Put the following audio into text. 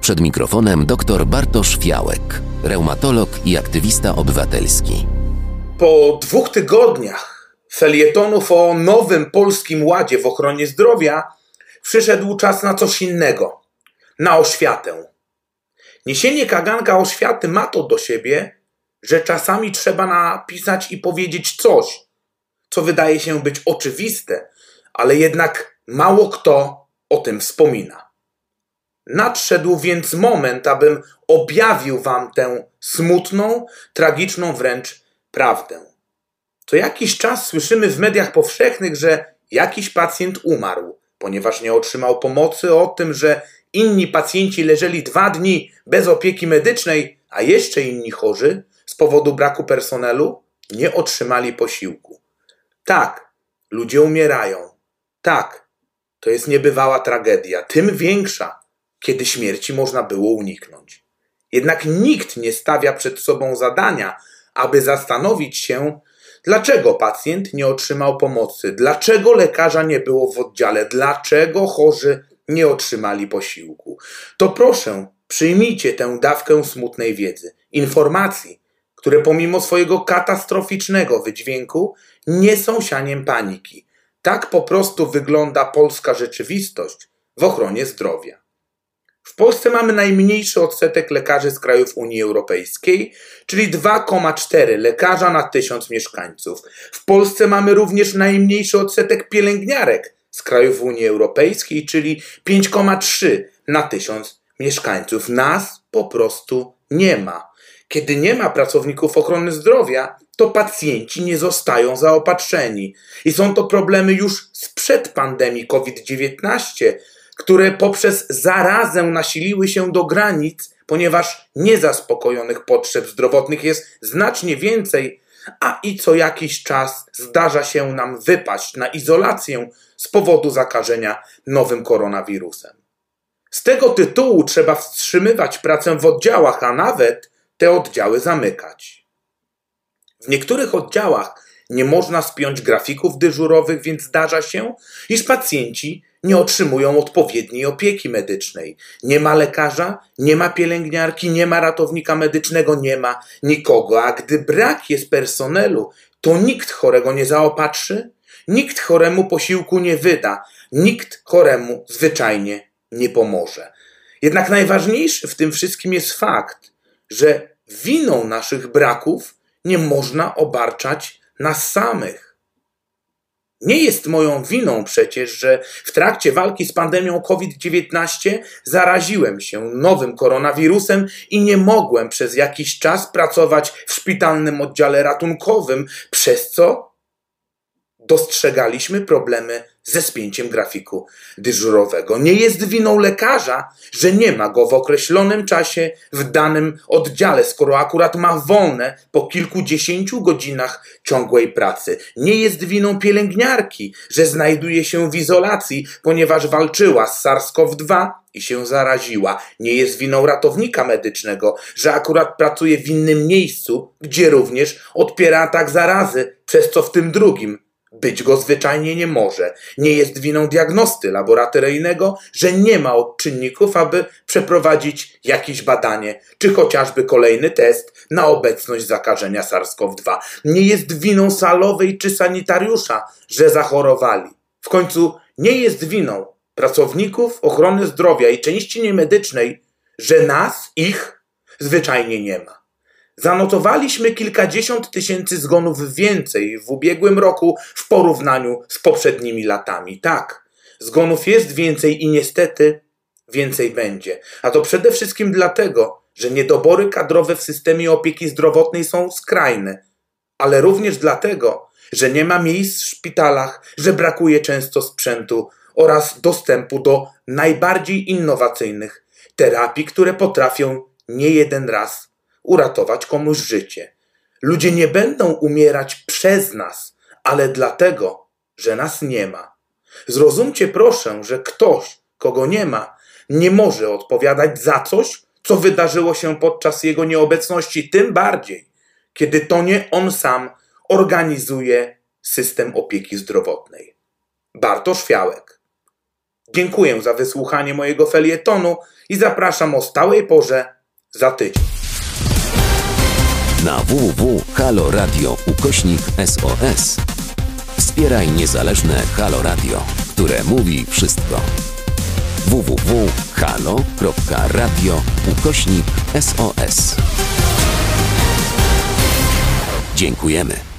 Przed mikrofonem dr Bartosz Fiałek, reumatolog i aktywista obywatelski. Po dwóch tygodniach felietonów o nowym polskim ładzie w ochronie zdrowia przyszedł czas na coś innego na oświatę. Niesienie kaganka oświaty ma to do siebie, że czasami trzeba napisać i powiedzieć coś, co wydaje się być oczywiste, ale jednak mało kto o tym wspomina. Nadszedł więc moment, abym objawił wam tę smutną, tragiczną wręcz prawdę. Co jakiś czas słyszymy w mediach powszechnych, że jakiś pacjent umarł, ponieważ nie otrzymał pomocy, o tym, że inni pacjenci leżeli dwa dni bez opieki medycznej, a jeszcze inni chorzy z powodu braku personelu nie otrzymali posiłku. Tak, ludzie umierają. Tak, to jest niebywała tragedia, tym większa, kiedy śmierci można było uniknąć. Jednak nikt nie stawia przed sobą zadania, aby zastanowić się, dlaczego pacjent nie otrzymał pomocy, dlaczego lekarza nie było w oddziale, dlaczego chorzy nie otrzymali posiłku. To proszę, przyjmijcie tę dawkę smutnej wiedzy, informacji, które pomimo swojego katastroficznego wydźwięku nie są sianiem paniki. Tak po prostu wygląda polska rzeczywistość w ochronie zdrowia. W Polsce mamy najmniejszy odsetek lekarzy z krajów Unii Europejskiej, czyli 2,4 lekarza na tysiąc mieszkańców. W Polsce mamy również najmniejszy odsetek pielęgniarek z krajów Unii Europejskiej, czyli 5,3 na tysiąc mieszkańców. Nas po prostu nie ma. Kiedy nie ma pracowników ochrony zdrowia, to pacjenci nie zostają zaopatrzeni. I są to problemy już sprzed pandemii COVID-19, które poprzez zarazę nasiliły się do granic, ponieważ niezaspokojonych potrzeb zdrowotnych jest znacznie więcej, a i co jakiś czas zdarza się nam wypaść na izolację z powodu zakażenia nowym koronawirusem. Z tego tytułu trzeba wstrzymywać pracę w oddziałach, a nawet te oddziały zamykać. W niektórych oddziałach nie można spiąć grafików dyżurowych, więc zdarza się, iż pacjenci nie otrzymują odpowiedniej opieki medycznej. Nie ma lekarza, nie ma pielęgniarki, nie ma ratownika medycznego, nie ma nikogo. A gdy brak jest personelu, to nikt chorego nie zaopatrzy, nikt choremu posiłku nie wyda, nikt choremu zwyczajnie nie pomoże. Jednak najważniejszy w tym wszystkim jest fakt, że winą naszych braków nie można obarczać nas samych. Nie jest moją winą przecież, że w trakcie walki z pandemią COVID-19 zaraziłem się nowym koronawirusem i nie mogłem przez jakiś czas pracować w szpitalnym oddziale ratunkowym, przez co dostrzegaliśmy problemy ze spięciem grafiku dyżurowego. Nie jest winą lekarza, że nie ma go w określonym czasie w danym oddziale, skoro akurat ma wolne po kilkudziesięciu godzinach ciągłej pracy. Nie jest winą pielęgniarki, że znajduje się w izolacji, ponieważ walczyła z SARS-CoV-2 i się zaraziła. Nie jest winą ratownika medycznego, że akurat pracuje w innym miejscu, gdzie również odpiera atak zarazy, przez co w tym drugim być go zwyczajnie nie może. Nie jest winą diagnosty laboratoryjnego, że nie ma odczynników, aby przeprowadzić jakieś badanie, czy chociażby kolejny test na obecność zakażenia SARS-CoV-2. Nie jest winą salowej czy sanitariusza, że zachorowali. W końcu nie jest winą pracowników ochrony zdrowia i części niemedycznej, że nas, ich, zwyczajnie nie ma. Zanotowaliśmy kilkadziesiąt tysięcy zgonów więcej w ubiegłym roku w porównaniu z poprzednimi latami. Tak, zgonów jest więcej i niestety więcej będzie. A to przede wszystkim dlatego, że niedobory kadrowe w systemie opieki zdrowotnej są skrajne, ale również dlatego, że nie ma miejsc w szpitalach, że brakuje często sprzętu oraz dostępu do najbardziej innowacyjnych terapii, które potrafią nie jeden raz uratować komuś życie. Ludzie nie będą umierać przez nas, ale dlatego, że nas nie ma. Zrozumcie proszę, że ktoś, kogo nie ma, nie może odpowiadać za coś, co wydarzyło się podczas jego nieobecności, tym bardziej, kiedy to nie on sam organizuje system opieki zdrowotnej. Bartosz Fiałek Dziękuję za wysłuchanie mojego felietonu i zapraszam o stałej porze za tydzień. Na www.haloradio ukośnik SOS wspieraj niezależne Halo Radio, które mówi wszystko. www.halo.radio ukośnik SOS Dziękujemy.